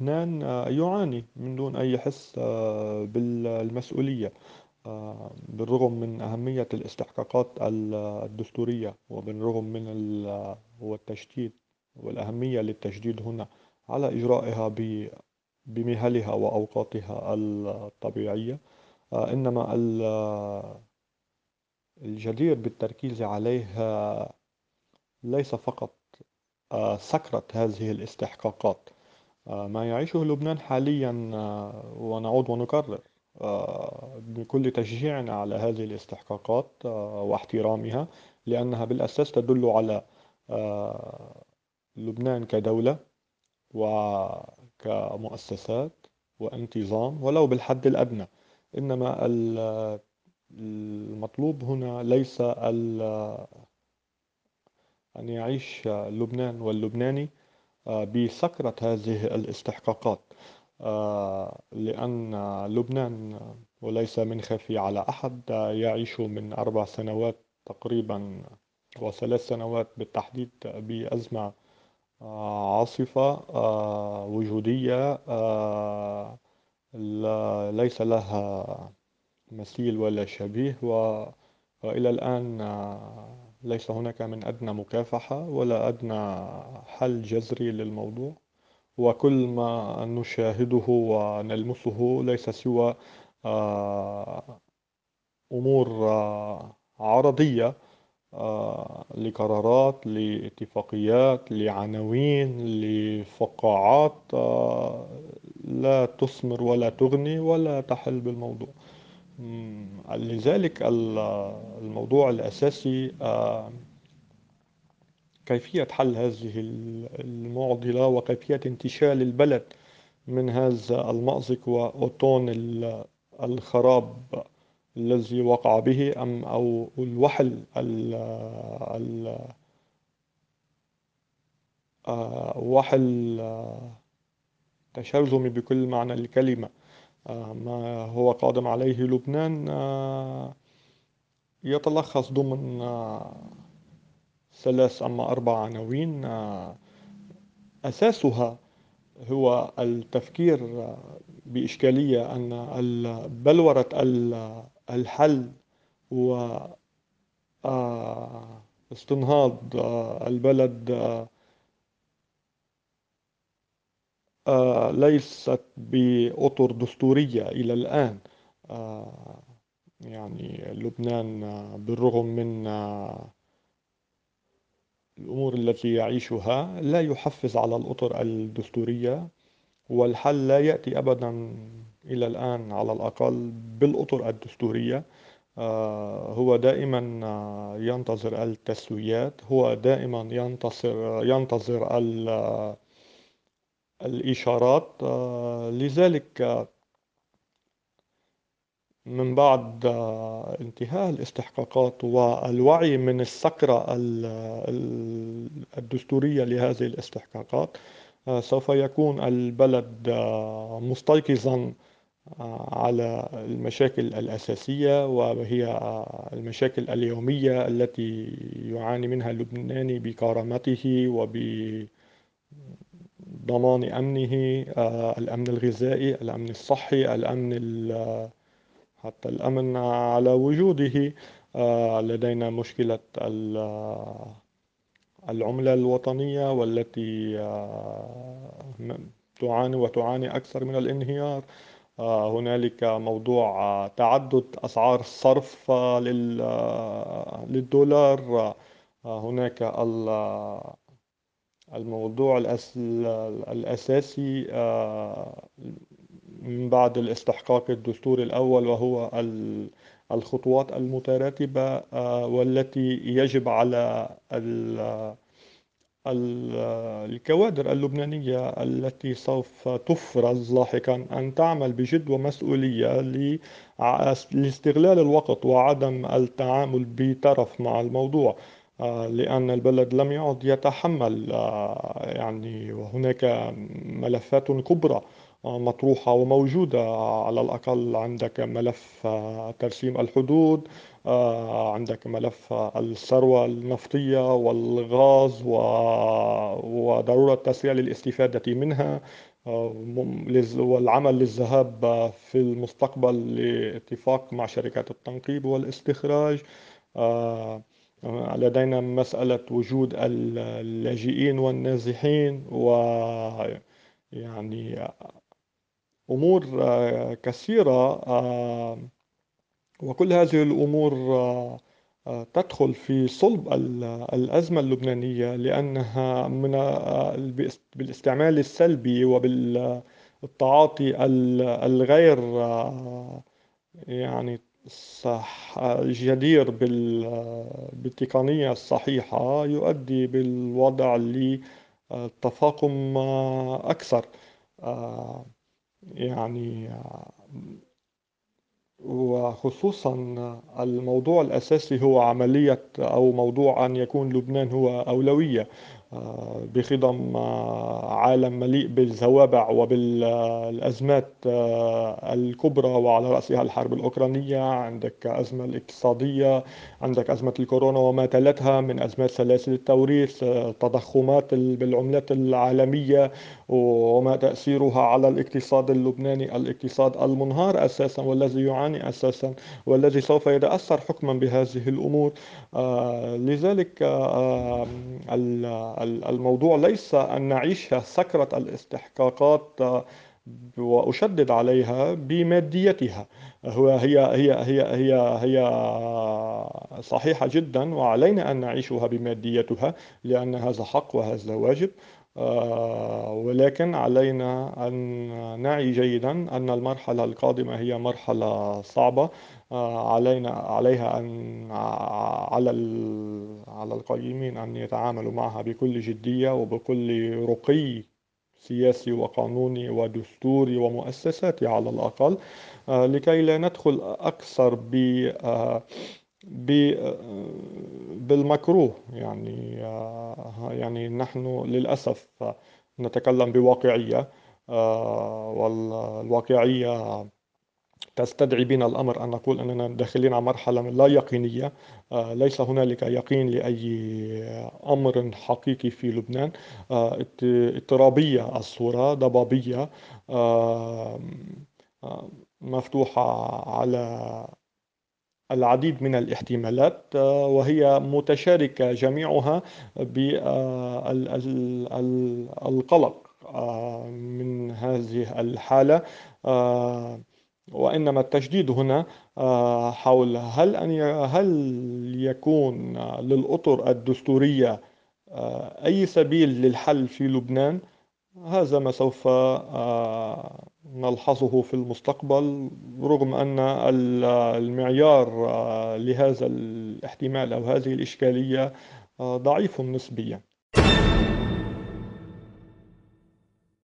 لبنان يعاني من دون أي حس بالمسؤولية بالرغم من أهمية الاستحقاقات الدستورية وبالرغم من التشديد والأهمية للتشديد هنا على إجرائها بمهلها وأوقاتها الطبيعية. إنما الجدير بالتركيز عليه ليس فقط سكرة هذه الاستحقاقات. ما يعيشه لبنان حاليا ونعود ونكرر بكل تشجيعنا على هذه الاستحقاقات واحترامها لأنها بالأساس تدل على لبنان كدولة وكمؤسسات وانتظام ولو بالحد الأدنى. إنما المطلوب هنا ليس أن يعيش لبنان واللبناني بسكرة هذه الاستحقاقات لأن لبنان وليس من خفي على أحد يعيش من أربع سنوات تقريبا وثلاث سنوات بالتحديد بأزمة عاصفة وجودية ليس لها مثيل ولا شبيه وإلى الآن ليس هناك من أدنى مكافحة ولا أدنى حل جذري للموضوع وكل ما نشاهده ونلمسه ليس سوى أمور عرضية لقرارات لاتفاقيات لعناوين لفقاعات لا تثمر ولا تغني ولا تحل بالموضوع. لذلك الموضوع الأساسي كيفية حل هذه المعضلة وكيفية انتشال البلد من هذا المأزق وأوتون الخراب الذي وقع به أم أو الوحل ال وحل تشرذمي بكل معنى الكلمة. ما هو قادم عليه لبنان يتلخص ضمن ثلاث أما أربع عناوين أساسها هو التفكير بإشكالية أن بلورة الحل و استنهاض البلد ليست بأطر دستورية إلى الآن. يعني لبنان بالرغم من الأمور التي يعيشها لا يحفز على الأطر الدستورية والحل لا يأتي أبدا إلى الآن على الأقل بالأطر الدستورية. هو دائما ينتظر التسويات هو دائما ينتصر ينتظر الإشارات لذلك من بعد انتهاء الاستحقاقات والوعي من السكرة الدستورية لهذه الاستحقاقات سوف يكون البلد مستيقظا على المشاكل الأساسية وهي المشاكل اليومية التي يعاني منها اللبناني بكرامته وبضمان أمنه الأمن الغذائي الأمن الصحي الأمن حتى الأمن على وجوده. آه، لدينا مشكلة العملة الوطنية والتي آه، تعاني وتعاني أكثر من الانهيار. آه، هنالك موضوع تعدد أسعار الصرف للدولار. هناك الموضوع الأساسي من بعد الاستحقاق الدستوري الأول وهو الخطوات المتراتبة آه، والتي يجب على الكوادر اللبنانية التي سوف تفرز لاحقا أن تعمل بجد ومسؤولية لاستغلال الوقت وعدم التعامل بطرف مع الموضوع. آه، لأن البلد لم يعد يتحمل آه، يعني وهناك ملفات كبرى مطروحة وموجودة. على الأقل عندك ملف آه، ترسيم الحدود آه، عندك ملف الثروة النفطية والغاز وضرورة تسريع للاستفادة منها والعمل للذهاب في المستقبل لاتفاق مع شركات التنقيب والاستخراج. لدينا مسألة وجود اللاجئين والنازحين و يعني أمور كثيرة وكل هذه الأمور تدخل في صلب الأزمة اللبنانية لأنها من بالاستعمال السلبي وبالتعاطي الغير يعني صح. جدير بالتقنية الصحيحة يؤدي بالوضع لتفاقم أكثر. يعني وخصوصا الموضوع الأساسي هو عملية أو موضوع أن يكون لبنان هو أولوية. بخضم آه، عالم مليء بالزوابع وبالأزمات آه، الكبرى وعلى رأسها الحرب الأوكرانية. عندك أزمة الاقتصادية عندك أزمة الكورونا وما تلتها من أزمات سلاسل التوريث تضخمات بالعملات العالمية وما تأثيرها على الاقتصاد اللبناني الاقتصاد المنهار أساسا والذي يعاني أساسا والذي سوف يتأثر حكما بهذه الأمور. لذلك الموضوع ليس أن نعيش سكرة الاستحقاقات وأشدد عليها بماديتها. هو هي هي هي هي هي صحيحة جدا وعلينا أن نعيشها بماديتها لأن هذا حق وهذا واجب. آه، ولكن علينا أن نعي جيدا أن المرحلة القادمة هي مرحلة صعبة. آه، علينا عليها أن على على القائمين أن يتعاملوا معها بكل جدية وبكل رقي سياسي وقانوني ودستوري ومؤسساتي على الأقل. آه، لكي لا ندخل أكثر ب بالمكروه يعني يعني نحن للأسف نتكلم بواقعية والواقعية تستدعي بنا الأمر أن نقول أننا داخلين على مرحلة لا يقينية. ليس هنالك يقين لأي أمر حقيقي في لبنان. اضطرابية الصورة ضبابية مفتوحة على العديد من الاحتمالات آه، وهي متشاركة جميعها بالقلق آه، من هذه الحالة آه، وإنما التجديد هنا حول هل أن هل يكون للأطر الدستورية أي سبيل للحل في لبنان؟ هذا ما سوف نلحظه في المستقبل رغم أن المعيار آه، لهذا الاحتمال أو هذه الإشكالية آه، ضعيف نسبيا.